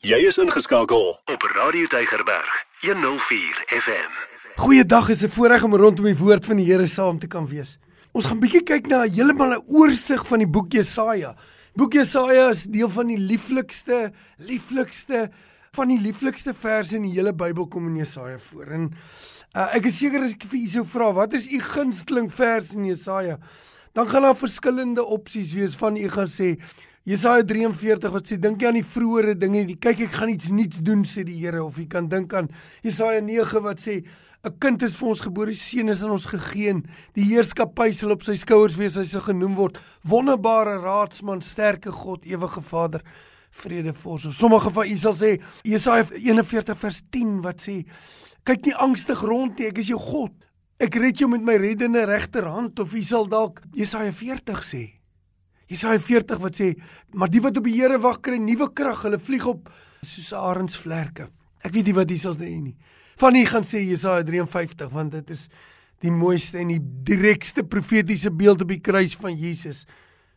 Jy is ingeskakel op Radio Deigerberg 104 FM. Goeiedag, is 'n voorreg om rondom die woord van die Here saam te kan wees. Ons gaan bietjie kyk na heeltemal 'n oorsig van die boek Jesaja. Boek Jesaja is deel van die lieflikste, lieflikste van die lieflikste verse in die hele Bybel kom in Jesaja voor. En uh, ek is seker as ek vir u sou vra, wat is u gunsteling vers in Jesaja? Dan gaan daar verskillende opsies wees van u gaan sê Jesaja 43 wat sê dink jy aan die vroeëre dinge? Kyk, ek gaan iets nuuts doen sê die Here of jy kan dink aan Jesaja 9 wat sê 'n kind is vir ons gebore, seun is aan ons gegee. Die heerskappy sal op sy skouers wees, hy sal genoem word wonderbare raadsman, sterke God, ewige Vader, vredevors. Sommige van u sal sê Jesaja 41 vers 10 wat sê kyk nie angstig rond nie, ek is jou God. Ek red jou met my reddende regterhand of u sal dalk Jesaja 40 sê Jesaja 40 wat sê, maar die wat op die Here wag kry nuwe krag, hulle vlieg op soos arensvlerke. Ek weet nie wat hier sal sê nie. Van hier gaan sê Jesaja 53 want dit is die mooiste en die direkste profetiese beeld op die kruis van Jesus.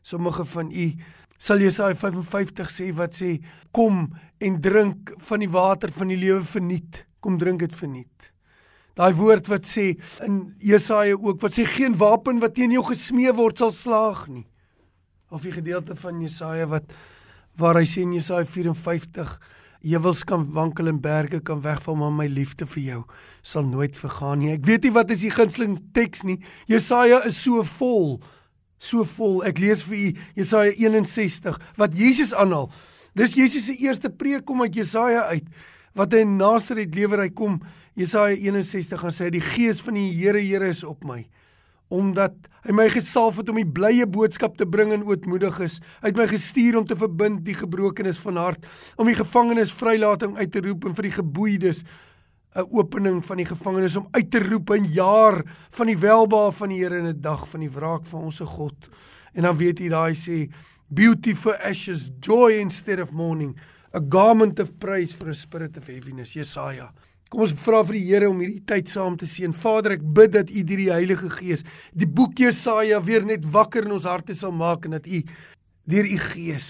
Sommige van u sal Jesaja 55 sê wat sê kom en drink van die water van die lewe verniet. Kom drink dit verniet. Daai woord wat sê in Jesaja ook wat sê geen wapen wat teen jou gesmee word sal slaag nie of die gedeelte van Jesaja wat waar hy sê in Jesaja 54 Heuwels kan wankel en berge kan wegval maar my liefde vir jou sal nooit vergaan nie. Ek weet nie wat is die gunsteling teks nie. Jesaja is so vol. So vol. Ek lees vir u Jesaja 61 wat Jesus aanhaal. Dis Jesus se eerste preek kom uit Jesaja uit wat hy in Nasaret lewer hy kom Jesaja 61 gaan sê die gees van die Here Here is op my omdat hy my gesalf het om die blye boodskap te bring aan ootmoediges. Hy het my gestuur om te verbind die gebrokenes van hart, om die gevangenes vrylating uit te roep en vir die geboeides 'n opening van die gevangenes om uit te roep 'n jaar van die welbehae van die Here en 'n dag van die wraak van ons God. En dan weet jy daai sê beauty for ashes, joy instead of mourning, a garment of praise for a spirit of heaviness. Jesaja Kom ons vra vir die Here om hierdie tyd saam te seën. Vader, ek bid dat U deur die Heilige Gees die boek Jesaja weer net wakker in ons harte sal maak en dat U deur U Gees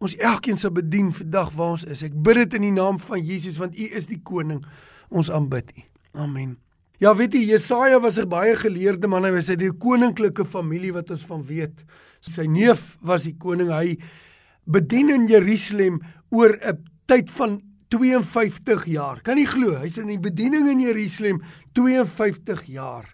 ons elkeen sal bedien vandag waar ons is. Ek bid dit in die naam van Jesus want U is die koning. Ons aanbid U. Amen. Ja, weet jy, Jesaja was 'n baie geleerde man. Hy was uit die koninklike familie wat ons van weet. Sy neef was die koning. Hy bedien in Jerusalem oor 'n tyd van 52 jaar. Kan nie glo, hy's in die bediening in Jerusalem 52 jaar.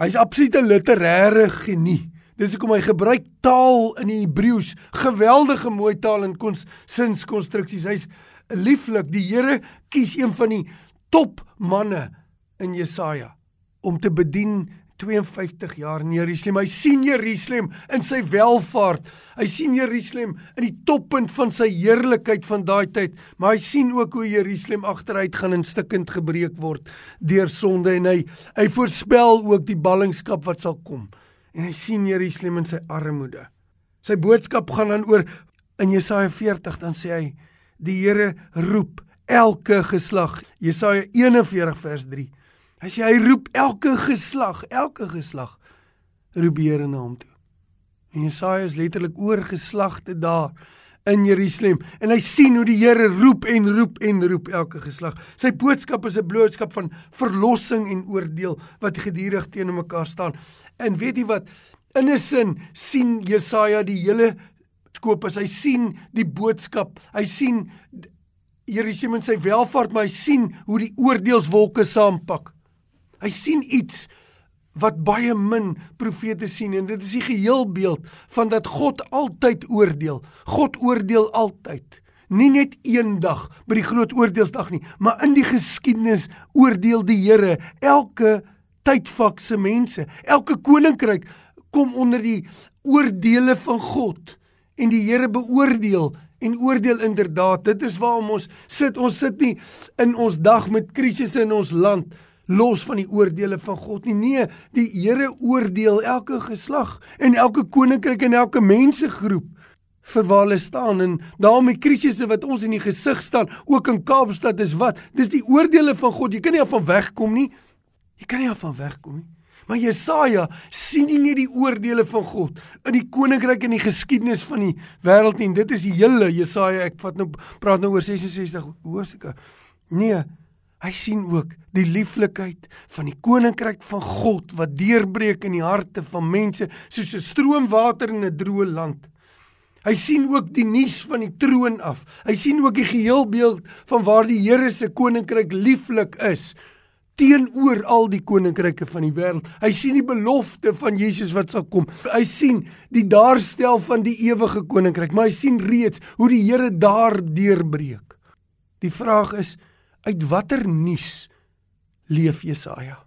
Hy's absolute literêre genie. Dis hoekom hy gebruik taal in die Hebreëus, geweldige mooi taal en kons sinskonstruksies. Hy's lieflik. Die Here kies een van die top manne in Jesaja om te bedien 52 jaar in Jerusalem. Hy sien Jerusalem in sy welvaart. Hy sien Jerusalem in die toppunt van sy heerlikheid van daai tyd, maar hy sien ook hoe Jerusalem agteruit gaan en stukkend gebreek word deur sonde en hy hy voorspel ook die ballingskap wat sal kom. En hy sien Jerusalem in sy armoede. Sy boodskap gaan dan oor in Jesaja 40 dan sê hy die Here roep elke geslag. Jesaja 41 vers 3 Hy sê hy roep elke geslag, elke geslag roep die Here na hom toe. En Jesaja is letterlik oor geslagte daar in Jerusalem en hy sien hoe die Here roep en roep en roep elke geslag. Sy boodskap is 'n boodskap van verlossing en oordeel wat gedurig teenoor mekaar staan. En weet jy wat? In 'n sin sien Jesaja die hele skoop as hy sien die boodskap. Hy sien Jerusalem in sy welvaart, maar hy sien hoe die oordeelswolke saampak. Hy sien iets wat baie min profete sien en dit is die geheelbeeld van dat God altyd oordeel. God oordeel altyd. Nie net eendag by die groot oordeelsdag nie, maar in die geskiedenis oordeel die Here elke tydvak se mense. Elke koninkryk kom onder die oordeele van God en die Here beoordeel en oordeel inderdaad. Dit is waarom ons sit. Ons sit nie in ons dag met krisisse in ons land los van die oordeele van God nie. Nee, die Here oordeel elke geslag en elke koninkryk en elke mensegroep vir waar hulle staan en daarom die krisisse wat ons in die gesig staan, ook in Kaapstad is wat? Dis die oordeele van God. Jy kan nie van wegkom nie. Jy kan nie van wegkom nie. Maar Jesaja sien nie die oordeele van God in die koninkryk en die geskiedenis van die wêreld nie. Dit is die hele Jesaja. Ek vat nou praat nou oor 66 hoofstukke. Nee, hy sien ook die lieflikheid van die koninkryk van God wat deurbreek in die harte van mense soos 'n stroomwater in 'n droë land. Hy sien ook die nuus van die troon af. Hy sien ook die geheelbeeld van waar die Here se koninkryk lieflik is teenoor al die koninkryke van die wêreld. Hy sien die belofte van Jesus wat sal kom. Hy sien die daarstel van die ewige koninkryk, maar hy sien reeds hoe die Here daar deurbreek. Die vraag is uit watter nuus leef Jesaja?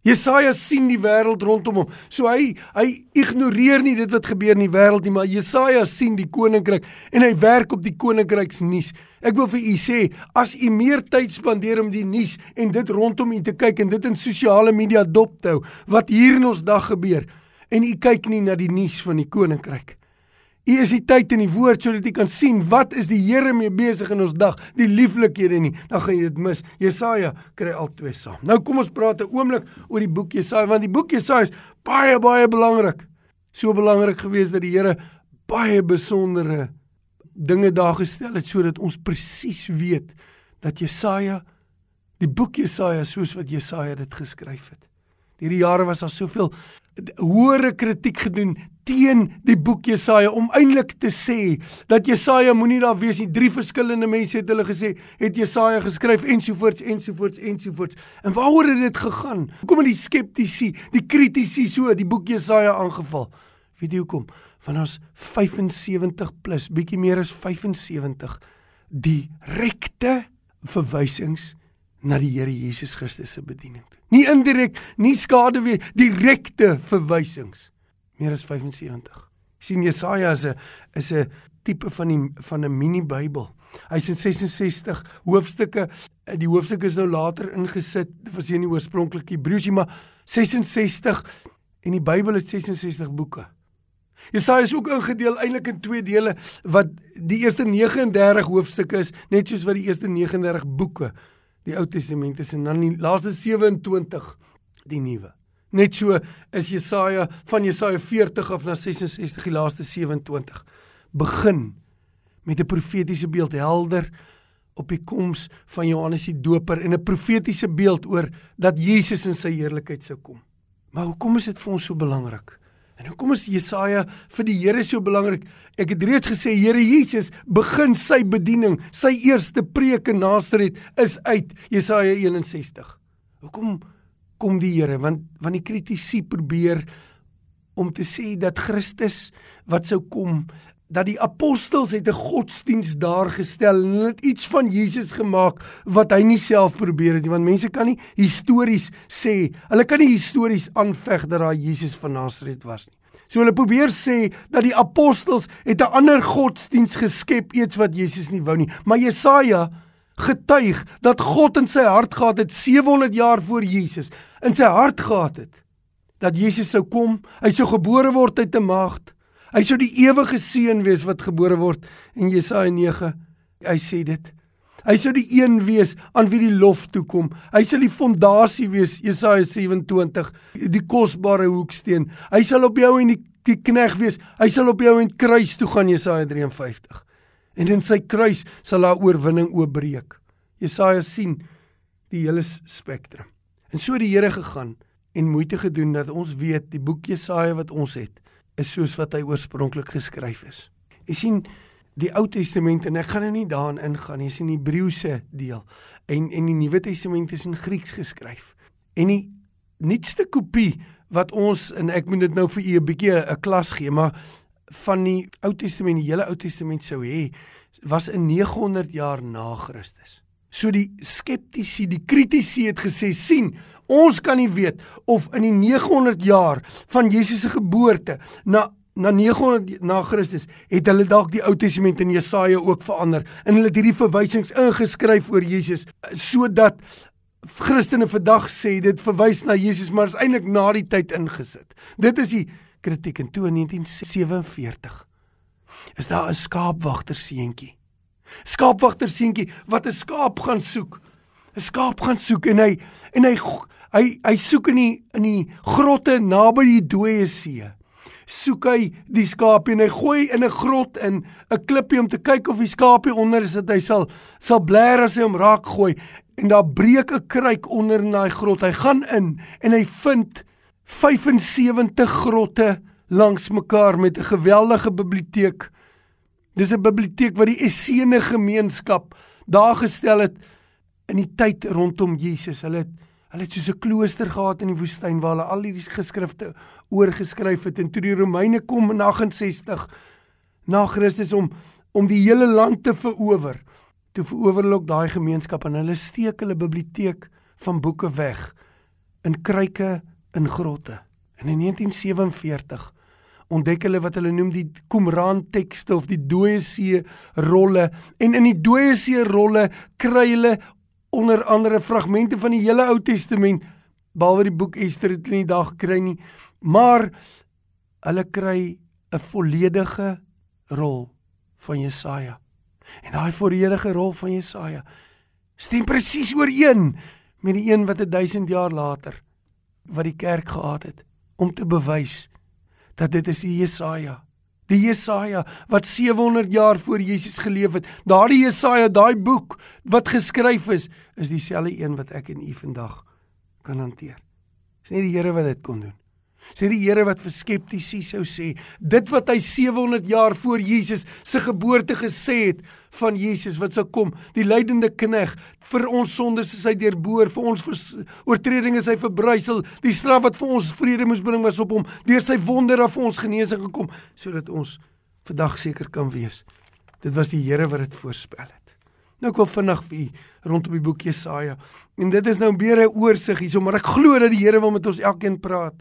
Jesaja sien die wêreld rondom hom. So hy hy ignoreer nie dit wat gebeur in die wêreld nie, maar Jesaja sien die koninkryk en hy werk op die koninkryksnuus. Ek wil vir u sê, as u meer tyd spandeer om die nuus en dit rondom u te kyk en dit in sosiale media dop te hou, wat hier in ons dag gebeur, en u kyk nie na die nuus van die koninkryk. U is die tyd in die woord sodat u kan sien wat is die Here mee besig in ons dag, die lieflikhede nie. Dan gaan jy dit mis. Jesaja kry al twee saam. Nou kom ons praat 'n oomblik oor die boek Jesaja want die boek Jesaja is baie baie belangrik. So belangrik gewees dat die Here baie besondere dinge daar gestel het sodat ons presies weet dat Jesaja die boek Jesaja soos wat Jesaja dit geskryf het. Deur die jare was daar soveel hoëre kritiek gedoen teen die boek Jesaja om eintlik te sê dat Jesaja moenie daar wees nie. Drie verskillende mense het hulle gesê het Jesaja geskryf ensovoorts ensovoorts ensovoorts. En waaroor het dit gegaan? Hoekom het die skeptici, die kritici so die boek Jesaja aangeval? Weet jy hoekom? Want ons 75 plus, bietjie meer as 75 direkte verwysings na die Here Jesus Christus se bediening. Nie indirek, nie skade weer, direkte verwysings. Meer as 75. sien Jesaja is 'n is 'n tipe van die van 'n mini Bybel. Hy's in 66 hoofstukke. Die hoofstukke is nou later ingesit. Was nie oorspronklik Hebreëus nie, maar 66 en die Bybel het 66 boeke. Jesaja is ook ingedeel eintlik in twee dele wat die eerste 39 hoofstukke is, net soos wat die eerste 39 boeke die Ou Testament is en dan die laaste 27 die Nuwe. Net so is Jesaja van Jesaja 40 af na 66 die laaste 27 begin met 'n profetiese beeld helder op die koms van Johannes die Doper en 'n profetiese beeld oor dat Jesus in sy heerlikheid sou kom. Maar hoekom is dit vir ons so belangrik? En hoekom is Jesaja vir die Here so belangrik? Ek het reeds gesê Here Jesus begin sy bediening, sy eerste preek in Nasaret is uit Jesaja 61. Hoekom kom die Here? Want want die kritici probeer om te sê dat Christus wat sou kom dat die apostels het 'n godsdiens daar gestel en hulle het iets van Jesus gemaak wat hy nie self probeer het nie want mense kan nie histories sê hulle kan nie histories aanveg dat daar Jesus van Nasaret was nie. So hulle probeer sê dat die apostels het 'n ander godsdiens geskep iets wat Jesus nie wou nie. Maar Jesaja getuig dat God in sy hart gehad het 700 jaar voor Jesus in sy hart gehad het dat Jesus sou kom hy sou gebore word uit 'n maagd Hy sou die ewige seun wees wat gebore word in Jesaja 9. Hy sê dit. Hy sou die een wees aan wie die lof toe kom. Hy sal die fondasie wees Jesaja 27, die kosbare hoeksteen. Hy sal op jou en die, die knegg wees. Hy sal op jou en kruis toe gaan Jesaja 53. En in sy kruis sal daar oorwinning oopbreek. Jesaja sien die hele spektrum. En so die Here gegaan en moeite gedoen dat ons weet die boek Jesaja wat ons het is soos wat hy oorspronklik geskryf is. Jy sien die Ou Testament en ek gaan nou nie daarin ingaan nie, is in die Hebreëse deel en en die Nuwe Testament is in Grieks geskryf. En die nuutste kopie wat ons en ek moet dit nou vir u 'n bietjie 'n klas gee, maar van die Ou Testament, die hele Ou Testament sou hê was in 900 jaar na Christus. So die skeptici, die kritici het gesê sien, Ons kan nie weet of in die 900 jaar van Jesus se geboorte na na 900 na Christus het hulle dalk die Ou Testament in Jesaja ook verander en hulle het hierdie verwysings ingeskryf oor Jesus sodat Christene vandag sê dit verwys na Jesus maar is eintlik na die tyd ingesit. Dit is die kritiek in 1947. Is daar 'n skaapwagter seentjie? Skaapwagter seentjie wat 'n skaap gaan soek 'n skaap gaan soek en hy en hy hy hy soek in die in die grotte naby die dooie see. Soek hy die skaap en hy gooi in 'n grot in 'n klippie om te kyk of die skaapie onder is dat hy sal sal blær as hy hom raak gooi en daar breek 'n kruik onder in daai grot. Hy gaan in en hy vind 75 grotte langs mekaar met 'n geweldige biblioteek. Dis 'n biblioteek wat die Essene gemeenskap daar gestel het in die tyd rondom Jesus. Hulle het hulle het soos 'n klooster gehad in die woestyn waar hulle al hierdie geskrifte oorgeskryf het en toe die Romeine kom in 68 na Christus om om die hele land te verower. Toe verower hulle ook daai gemeenskap en hulle steek hulle biblioteek van boeke weg in kruike in grotte. En in 1947 ontdek hulle wat hulle noem die Qumran tekste of die dooie see rolle en in die dooie see rolle kry hulle onder andere fragmente van die hele Ou Testament behalwe die boek Ester het hulle nie daag gekry nie maar hulle kry 'n volledige rol van Jesaja en daai volledige rol van Jesaja stem presies ooreen met die een wat 1000 jaar later wat die kerk gehad het om te bewys dat dit is die Jesaja. Die Jesaja wat 700 jaar voor Jesus geleef het. Daardie Jesaja, daai boek wat geskryf is, is dieselfde een wat ek en u vandag kan hanteer. Dis nie die Here wat dit kon doen sê die Here wat vir skeptici sou sê, dit wat hy 700 jaar voor Jesus se geboorte gesê het van Jesus wat sou kom, die lydende knegg vir ons sondes is hy deurboor, vir ons oortredinge is hy verbrysel, die straf wat vir ons vrede moes bring was op hom, deur sy wonder af ons genesing gekom, sodat ons vandag seker kan wees. Dit was die Here wat dit voorspel het. Nou ek wil vinnig vir u rondom die boek Jesaja. En dit is nou meer 'n oorsig hierso, maar ek glo dat die Here wil met ons elkeen praat.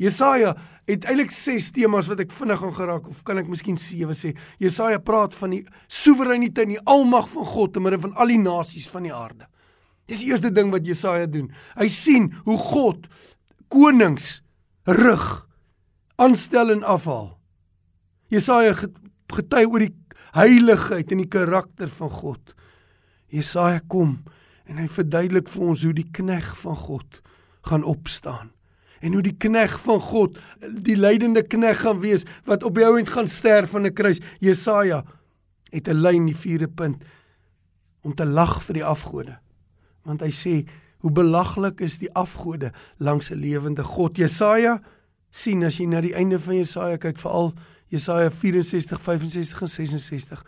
Jesaja het eintlik 6 temas wat ek vinnig gaan geraak of kan ek miskien 7 sê. Jesaja praat van die soewereiniteit en die almag van God te midde van al die nasies van die aarde. Dis die eerste ding wat Jesaja doen. Hy sien hoe God konings rig aanstel en afhaal. Jesaja getuig oor die heiligheid en die karakter van God. Jesaja kom en hy verduidelik vir ons hoe die knegg van God gaan opstaan en hoe die knegg van God die lydende knegg gaan wees wat op die ou end gaan sterf aan 'n kruis. Jesaja het 'n lyn die vierde punt om te lag vir die afgode. Want hy sê hoe belaglik is die afgode langs 'n lewende God. Jesaja sien as jy na die einde van Jesaja kyk, veral Jesaja 64, 65 en 66,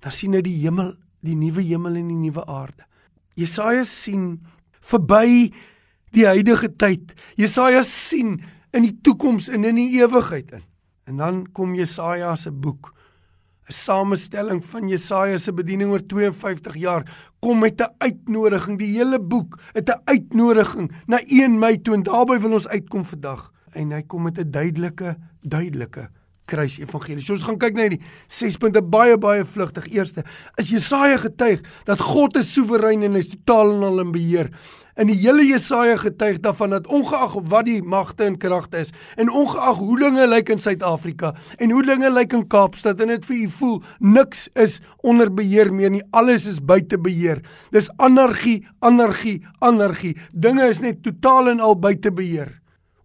dan sien hy die hemel, die nuwe hemel en die nuwe aarde. Jesaja sien verby die huidige tyd. Jesaja sien in die toekoms en in die ewigheid in. En dan kom Jesaja se boek, 'n samestelling van Jesaja se bediening oor 52 jaar, kom met 'n uitnodiging. Die hele boek het 'n uitnodiging na 1 Mei toe en daarby wil ons uitkom vandag. En hy kom met 'n duidelike, duidelike kruis evangelie. Ons gaan kyk na die 6 punte baie baie vlugtig. Eerste, is Jesaja getuig dat God is soewerein en hy is totaal en al in beheer. In die hele Jesaja getuig daarvan dat ongeag wat die magte en kragte is en ongeag hoe dinge lyk in Suid-Afrika en hoe dinge lyk in Kaapstad en dit vir u voel niks is onder beheer meer nie, alles is buite beheer. Dis anargie, anargie, anargie. Dinge is net totaal en al buite beheer.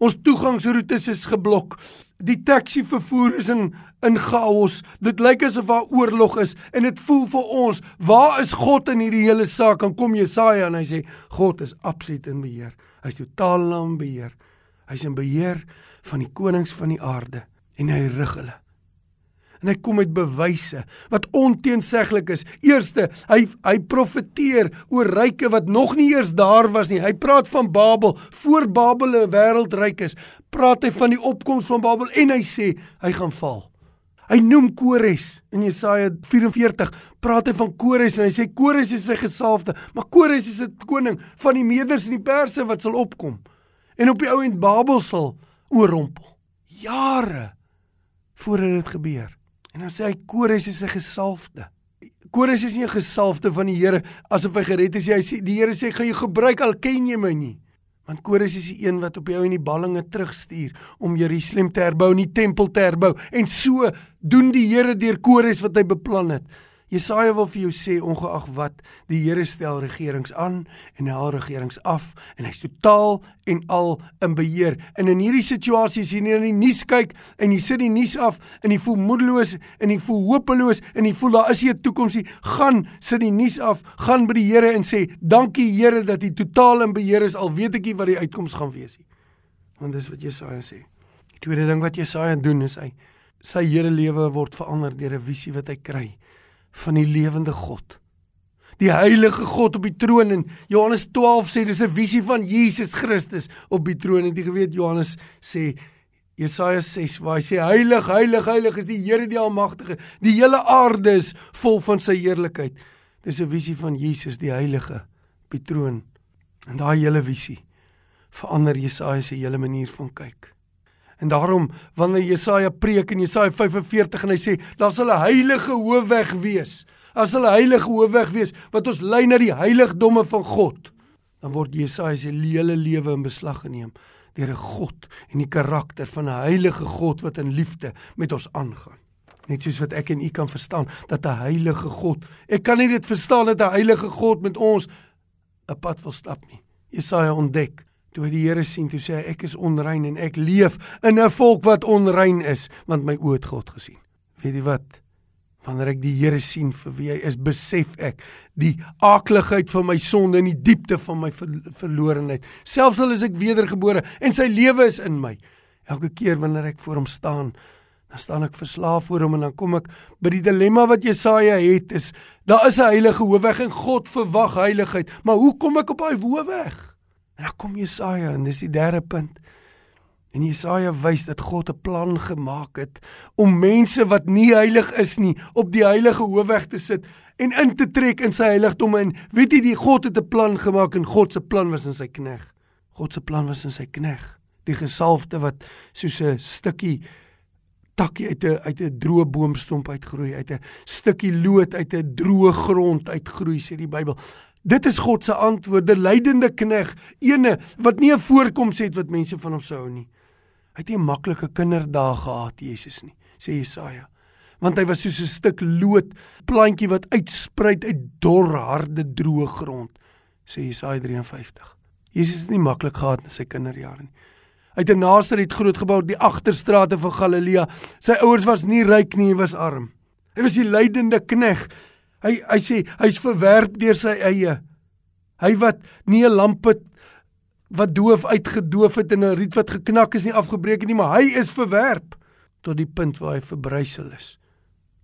Ons toegangsroetes is geblok. Die taxi vervoer is in in chaos. Dit lyk asof daar oorlog is en dit voel vir ons, waar is God in hierdie hele saak? Dan kom Jesaja en hy sê God is absoluut in beheer. Hy's totaal in beheer. Hy's in beheer van die konings van die aarde en hy rig hulle en hy kom met bewyse wat onteenseglik is. Eerste, hy hy profeteer oor ryke wat nog nie eers daar was nie. Hy praat van Babel voor Babel 'n wêreldryk is. Praat hy van die opkoms van Babel en hy sê hy gaan val. Hy noem Kores in Jesaja 44. Praat hy van Kores en hy sê Kores is sy gesalfde, maar Kores is 'n koning van die Meders en die Perse wat sal opkom en op die ou end Babel sal oorrompel. Jare voordat dit gebeur. En dan sê hy Kores is 'n gesalfde. Kores is nie 'n gesalfde van die Here asof hy gered is. Hy sê die Here sê gaan jy gebruik al ken jy my nie. Want Kores is die een wat op jou in die ballinge terugstuur om Jerusalem te herbou en die tempel te herbou. En so doen die Here deur Kores wat hy beplan het. Jesaja wil vir jou sê ongeag wat die Here stel regerings aan en hy haal regerings af en hy's totaal en al in beheer. En in hierdie situasie as jy nie na die nuus kyk en jy sit die nuus af en jy voel moedeloos en jy voel hopeloos en jy voel daar is nie 'n toekoms nie, gaan sit die nuus af, gaan by die Here en sê dankie Here dat U totaal in beheer is al weet ek nie wat die uitkoms gaan wees nie. Want dis wat Jesaja sê. Die tweede ding wat Jesaja doen is hy sy hele lewe word verander deur 'n visie wat hy kry van die lewende God. Die heilige God op die troon en Johannes 12 sê dis 'n visie van Jesus Christus op die troon. En jy geweet Johannes sê Jesaja 6 waar hy sê heilig heilig heilig is die Here die almagtige. Die hele aarde is vol van sy heerlikheid. Dis 'n visie van Jesus die heilige op die troon. En daai hele visie verander Jesaja se hele manier van kyk En daarom wanneer Jesaja preek in Jesaja 45 en hy sê daar sal 'n heilige hoofweg wees. Sal 'n heilige hoofweg wees wat ons lei na die heiligdomme van God. Dan word Jesaja se hele lewe in beslag geneem deur 'n God en die karakter van 'n heilige God wat in liefde met ons aangaan. Net soos wat ek en u kan verstaan dat 'n heilige God, ek kan nie dit verstaan dat 'n heilige God met ons 'n pad wil stap nie. Jesaja ontdek Toe hy die Here sien, toe sê hy ek is onrein en ek leef in 'n volk wat onrein is, want my oë het God gesien. Weet jy wat? Wanneer ek die Here sien vir wie hy is, besef ek die aakligheid van my sonde en die diepte van my ver verlorenheid. Selfs al is ek wedergebore en sy lewe is in my. Elke keer wanneer ek voor hom staan, dan staan ek verslaaf voor hom en dan kom ek by die dilemma wat Jesaja het is, daar is 'n heilige hoofweg en God verwag heiligheid, maar hoe kom ek op daai hoofweg? En dan kom Jesaja en dis die derde punt. En Jesaja wys dat God 'n plan gemaak het om mense wat nie heilig is nie op die heilige hoofweg te sit en in te trek in sy heiligdom en weet jy die God het 'n plan gemaak en God se plan was in sy knegg. God se plan was in sy knegg. Die gesalfde wat soos 'n stukkie takkie uit 'n uit 'n droë boomstomp uitgroei, uit 'n stukkie lood uit 'n droë grond uitgroei sê die Bybel. Dit is God se antwoord, 'n lydende knegg, ene wat nie 'n voorkoms het wat mense van hom sou hou nie. Hy het nie 'n maklike kinderdae gehad, Jesus nie, sê Jesaja. Want hy was soos 'n stuk lood, plantjie wat uitspruit uit dor, harde, droë grond, sê Jesaja 53. Jesus het nie maklik gehad in sy kinderjare nie. Hy het in Nasaret groot gebou, die agterstrate van Galilea. Sy ouers was nie ryk nie, hy was arm. Hy was die lydende knegg Hy hy sê hy's verwerp deur sy eie. Hy wat nie 'n lamp het wat doof uitgedoof het en 'n riet wat geknak is nie afgebreek het nie, maar hy is verwerp tot die punt waar hy verbrysel is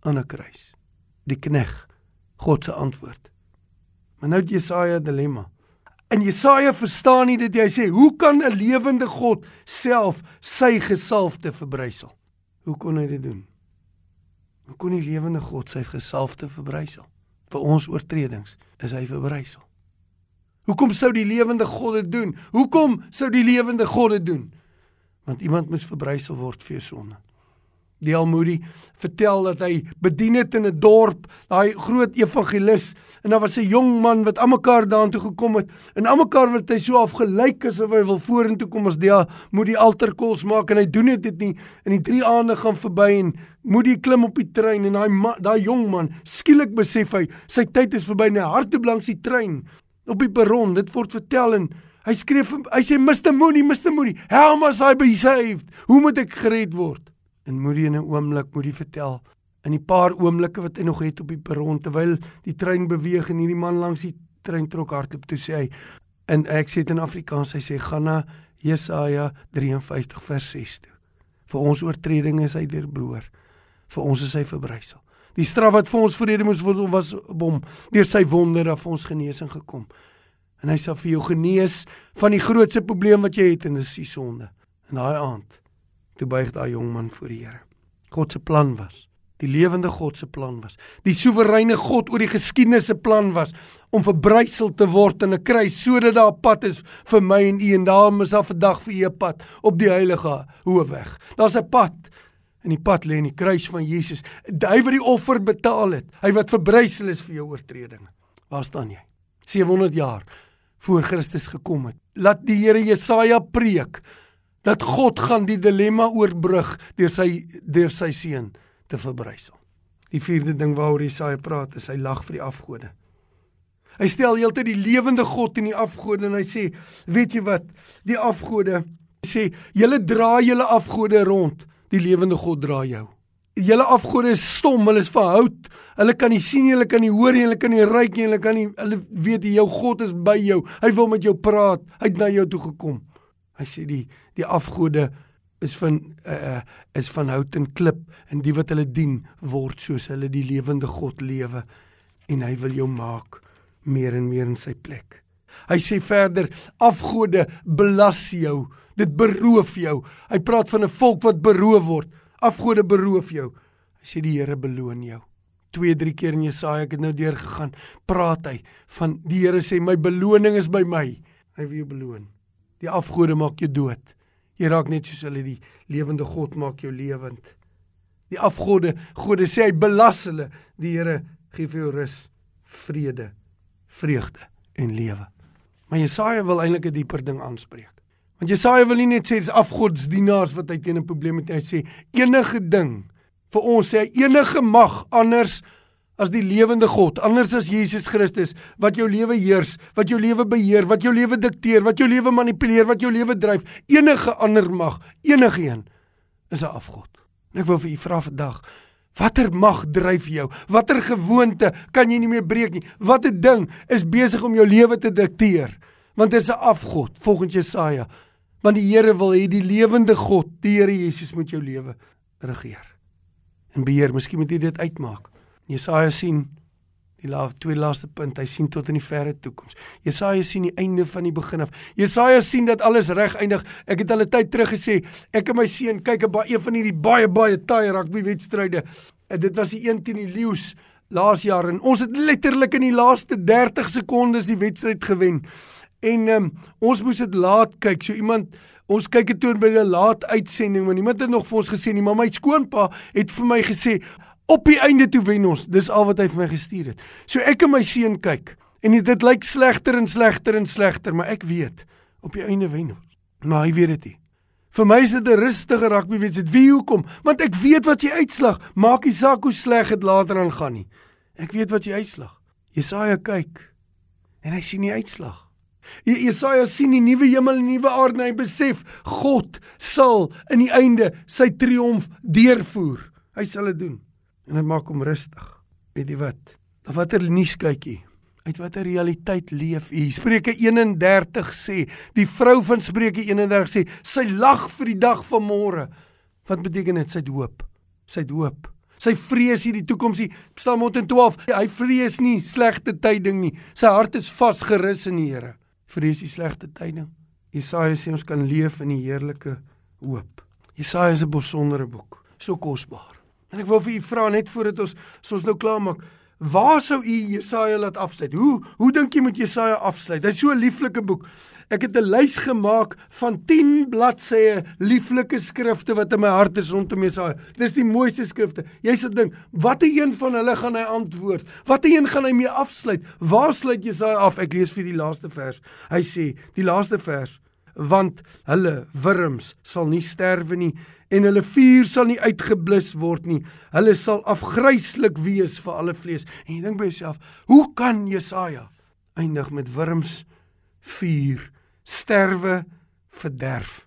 aan 'n kruis. Die knegg, God se antwoord. Maar nou Jesaja dilemma. En Jesaja verstaan nie dit jy sê, hoe kan 'n lewende God self sy gesalfde verbrysel? Hoe kon hy dit doen? Hoe kon die lewende God sy gesalfde verbrysel? Vir ons oortredings is hy verbrysel. Hoekom sou die lewende God dit doen? Hoekom sou die lewende God dit doen? Want iemand moes verbrysel word vir sonde. Die Almoedi vertel dat hy bedien het in 'n dorp, daai groot evangelis, en daar was 'n jong man wat almekaar daartoe gekom het en almekaar wat hy so afgelyk asof hy wil vorentoe kom as die moet die altarkols maak en hy doen dit nie in die drie aande gaan verby en moet hy klim op die trein en daai daai jong man skielik besef hy sy tyd is verby en hy hardloop langs die trein op die perron dit word vertel en hy skree hy sê Mr Mooney Mr Mooney how must I saved? Hoe moet ek gered word En Moody in 'n oomblik moet hy vertel in die paar oomblikke wat hy nog het op die perron terwyl die trein beweeg en hierdie man langs die trein trok hardloop toe sê hy en ek sê dit in Afrikaans hy sê gaan na Jesaja 53 vers 6 toe. Vir ons oortredinge is hy deurbroer. Vir ons is hy verbrysel. Die straf wat vir ons vrede moes word was op hom. Deur sy wonde het ons genesing gekom. En hy sal vir jou genees van die grootste probleem wat jy het en dis die sonde. In daai aand toe buig daai jong man voor die Here. God se plan was, die lewende God se plan was, die soewereine God oor die geskiedenis se plan was om verbrysel te word in 'n kruis sodat daar 'n pad is vir my en u en daarom is daar vandag vir u 'n pad op die heilige hoofweg. Daar's 'n pad en die pad lê in die kruis van Jesus. Hy wat die offer betaal het, hy wat verbrysel is vir jou oortredinge. Waar staan jy? 700 jaar voor Christus gekom het. Laat die Here Jesaja preek dat God gaan die dilemma oorbrug deur sy deur sy seun te verbrysel. Die vierde ding waaroor Jesaja praat is hy lag vir die afgode. Hy stel heeltyd die lewende God in die afgode en hy sê, weet jy wat? Die afgode sê, julle dra julle afgode rond, die lewende God dra jou. Julle afgode is stom, hulle is van hout. Hulle kan nie sien nie, hulle kan nie hoor nie, hulle kan nie ruik nie, hulle kan nie hulle weet jy jou God is by jou. Hy wil met jou praat. Hy het na jou toe gekom. Hy sê die die afgode is van uh is van hout en klip en die wat hulle dien word soos hulle die lewende God lewe en hy wil jou maak meer en meer in sy plek. Hy sê verder afgode belas jou, dit beroof jou. Hy praat van 'n volk wat beroof word. Afgode beroof jou. Hy sê die Here beloon jou. 2 3 keer in Jesaja ek het nou deur gegaan, praat hy van die Here sê my beloning is by my. Hy wil jou beloon. Die afgode maak jou dood. Jy raak net soos hulle die lewende God maak jou lewend. Die afgode, gode sê hy belas hulle. Die Here gee vir jou rus, vrede, vreugde en lewe. Maar Jesaja wil eintlik 'n dieper ding aanspreek. Want Jesaja wil nie net sê dis afgodsdienaars wat hy teen 'n probleem het nie. Hy sê enige ding vir ons sê hy enige mag anders as die lewende God, anders as Jesus Christus wat jou lewe heers, wat jou lewe beheer, wat jou lewe dikteer, wat jou lewe manipuleer, wat jou lewe dryf, enige ander mag, enige een is 'n afgod. En ek wil vir u vra vandag, watter mag dryf jou? Watter gewoonte kan jy nie meer breek nie? Watter ding is besig om jou lewe te dikteer? Want dit is 'n afgod volgens Jesaja. Want die Here wil hê die lewende God, die Here Jesus moet jou lewe regeer. En beheer, miskien moet jy dit uitmaak. Jesaja sien die laaste twee laaste punt, hy sien tot in die verre toekoms. Jesaja sien die einde van die begin af. Jesaja sien dat alles reg eindig. Ek het 'n tyd terug gesê, ek en my seun kyk 'n baie van hierdie baie baie taai rugby wedstryde. En dit was die een teen die Lions laas jaar en ons het letterlik in die laaste 30 sekondes die wedstryd gewen. En um, ons moes dit laat kyk. So iemand Ons kyk dit toe by 'n laat uitsending, maar niemand het nog vir ons gesê nie, maar my skoonpa het vir my gesê, Op die einde toe wen ons. Dis al wat hy vir my gestuur het. So ek en my seun kyk en dit lyk slegter en slegter en slegter, maar ek weet op die einde wen ons. Maar hy weet dit nie. Vir my is dit 'n rustige rugby wedstryd. Wie hoekom? Want ek weet wat jy uitslag. Maak nie saak hoe sleg dit later aan gaan nie. Ek weet wat jy uitslag. Jesaja kyk en hy sien die uitslag. Jesaja sien die nuwe hemel en die nuwe aarde en hy besef God sal in die einde sy triomf deurvoer. Hy sal dit doen en dit maak hom rustig. Weet jy wat? Of watter nuus kykie? Uit watter realiteit leef u? Spreuke 31 sê, die vrou van Spreuke 31 sê, sy lag vir die dag van môre. Wat beteken dit? Sy het hoop. Sy het hoop. Sy vrees hierdie toekoms nie. Psalm 112, hy vrees nie slegte tyding nie. Sy hart is vasgerus in die Here. Vrees die slegte tyding. Jesaja sê ons kan leef in die heerlike hoop. Jesaja is 'n besondere boek, so kosbaar. En ek wil vir u vra net voordat ons ons nou klaar maak, waar sou u Jesaja laat afsluit? Hoe hoe dink jy moet Jesaja afsluit? Hy's so 'n lieflike boek. Ek het 'n lys gemaak van 10 bladsye lieflike skrifte wat in my hart is rondom Jesaja. Dis die mooiste skrifte. Jy sê ding, watter een van hulle gaan hy antwoord? Watter een gaan hy mee afsluit? Waar sluit Jesaja af? Ek lees vir die laaste vers. Hy sê, die laaste vers, want hulle wurms sal nie sterwe nie en hulle vuur sal nie uitgeblus word nie. Hulle sal afgryslik wees vir alle vlees. En jy dink by jouself, hoe kan Jesaja eindig met wurms, vuur, sterwe, verderf,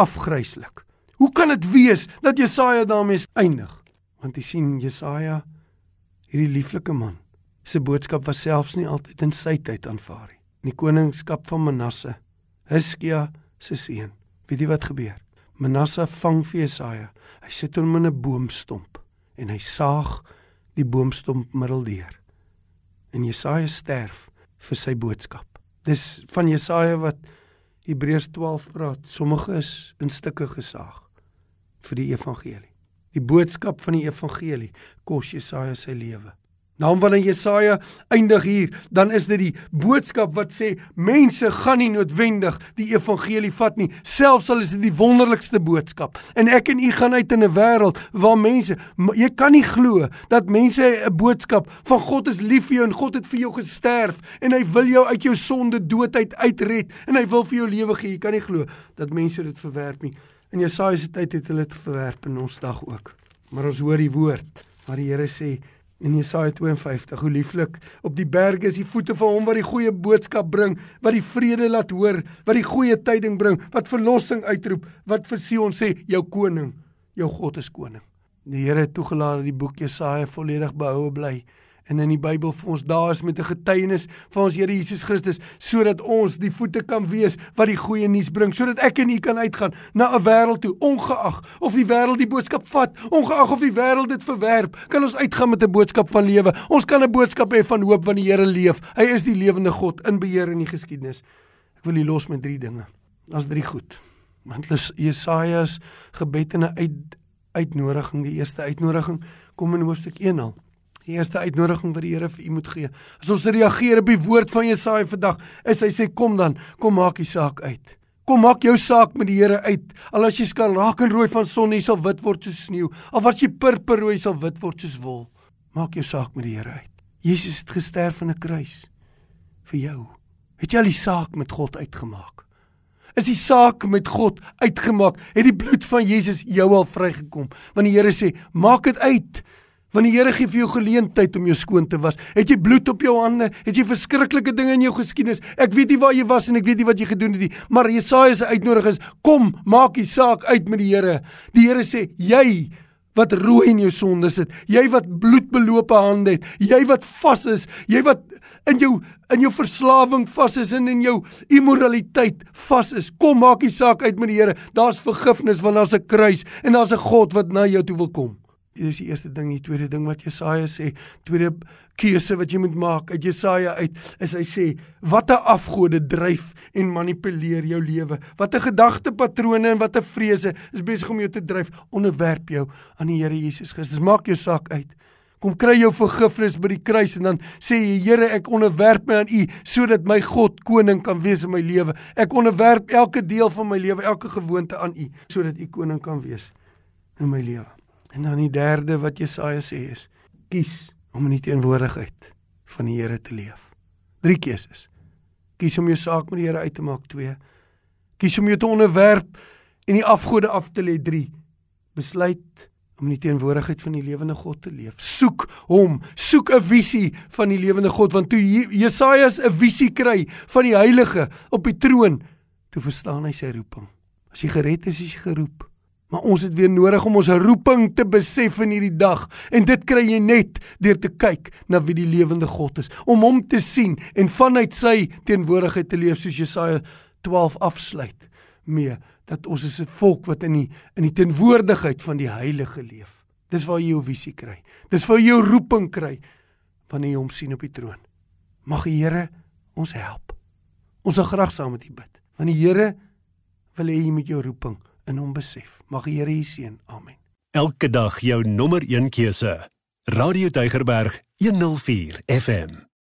afgryslik? Hoe kan dit wees dat Jesaja daarmee eindig? Want jy sien Jesaja hierdie lieflike man se boodskap was selfs nie altyd in sy tyd aanvaar nie. In die koningskap van Manasse, Hiskia se seun. Weet jy wat gebeur? Manasse vang vir Jesaja. Hy sit hom in 'n boomstomp en hy saag die boomstomp middeldeur. En Jesaja sterf vir sy boodskap. Dis van Jesaja wat Hebreërs 12 praat. Sommige is in stukke gesaag vir die evangelie. Die boodskap van die evangelie kos Jesaja sy lewe. Nou wanneer Jesaja eindig hier, dan is dit die boodskap wat sê mense gaan nie noodwendig die evangelie vat nie, selfs al is dit die wonderlikste boodskap. En ek en u gaan uit in 'n wêreld waar mense jy kan nie glo dat mense 'n boodskap van God is lief vir jou en God het vir jou gesterf en hy wil jou uit jou sonde doodheid uitred en hy wil vir jou lewe gee. Jy kan nie glo dat mense dit verwerp nie. In Jesaja se tyd het hulle dit verwerp en ons dag ook. Maar ons hoor die woord Waar die Here sê in Jesaja 52 hoe lieflik op die berge is die voete van hom wat die goeie boodskap bring, wat die vrede laat hoor, wat die goeie tyding bring, wat verlossing uitroep, wat vir Sion sê jou koning, jou God is koning. Die Here het toegelaat dat die boek Jesaja volledig behoue bly en in die Bybel vir ons daar is met 'n getuienis van ons Here Jesus Christus sodat ons die voete kan wees wat die goeie nuus bring sodat ek en u kan uitgaan na 'n wêreld toe ongeag of die wêreld die boodskap vat ongeag of die wêreld dit verwerp kan ons uitgaan met 'n boodskap van lewe. Ons kan 'n boodskap hê van hoop want die Here leef. Hy is die lewende God in beheer in die geskiedenis. Ek wil u los met drie dinge. Daar's drie goed. Want Jesaja se gebed en 'n uit, uitnodiging die eerste uitnodiging kom in hoofstuk 1 al Die eerste uitnodiging wat die Here vir u moet gee. As ons reageer op die woord van Jesaja vandag, is hy sê kom dan, kom maak die saak uit. Kom maak jou saak met die Here uit. Al as jy skarlaak en rooi van son, jy sal wit word soos sneeu. Al was jy purperrooi, sal wit word soos wol. Maak jou saak met die Here uit. Jesus het gesterf aan 'n kruis vir jou. Het jy al die saak met God uitgemaak? Is die saak met God uitgemaak? Het die bloed van Jesus jou al vrygekom? Want die Here sê, maak dit uit. Want die Here gee vir jou geleentheid om jou skoon te was. Het jy bloed op jou hande? Het jy verskriklike dinge in jou geskiedenis? Ek weet nie waar jy was en ek weet nie wat jy gedoen het nie, maar Jesaja se uitnodiging is: Kom, maak die saak uit met die Here. Die Here sê: Jy wat rooi in jou sonde sit, jy wat bloedbelope hande het, jy wat vas is, jy wat in jou in jou verslawing vas is en in jou immoraliteit vas is. Kom maak die saak uit met die Here. Daar's vergifnis want daar's 'n kruis en daar's 'n God wat na jou toe wil kom. Dit is die eerste ding, die tweede ding wat Jesaja sê, tweede keuse wat jy moet maak uit Jesaja uit, is hy sê, watter afgode dryf en manipuleer jou lewe? Watter gedagtepatrone en watter vrese is besig om jou te dryf? Onderwerp jou aan die Here Jesus Christus. Maak jou saak uit. Kom kry jou vergifnis by die kruis en dan sê jy Here ek onderwerp my aan U sodat my God koning kan wees in my lewe. Ek onderwerp elke deel van my lewe, elke gewoonte aan U sodat U koning kan wees in my lewe. En dan die derde wat Jesaja sê is: kies om in die teenwoordigheid van die Here te leef. Drie keuses. Kies om jou saak met die Here uit te maak. 2. Kies om jou te onderwerp en die afgode af te lê. 3. Besluit om in die teenwoordigheid van die lewende God te leef. Soek hom, soek 'n visie van die lewende God want toe Jesaja 'n visie kry van die heilige op die troon, toe verstaan hy sy roeping. As jy gered is, is jy geroep. Maar ons het weer nodig om ons roeping te besef in hierdie dag en dit kry jy net deur te kyk na wie die lewende God is, om hom te sien en vanuit sy teenwoordigheid te leef soos Jesaja 12 afsluit mee dat ons is 'n volk wat in die in die teenwoordigheid van die Heilige leef. Dis waar jy jou visie kry. Dis waar jy jou roeping kry wanneer jy hom sien op die troon. Mag die Here ons help. Ons sal graag saam met U bid. Want die Here wil hê jy moet jou roeping in hom besef. Mag die Here u seën. Amen. Elke dag jou nommer 1 keuse. Radio Deugerberg 104 FM.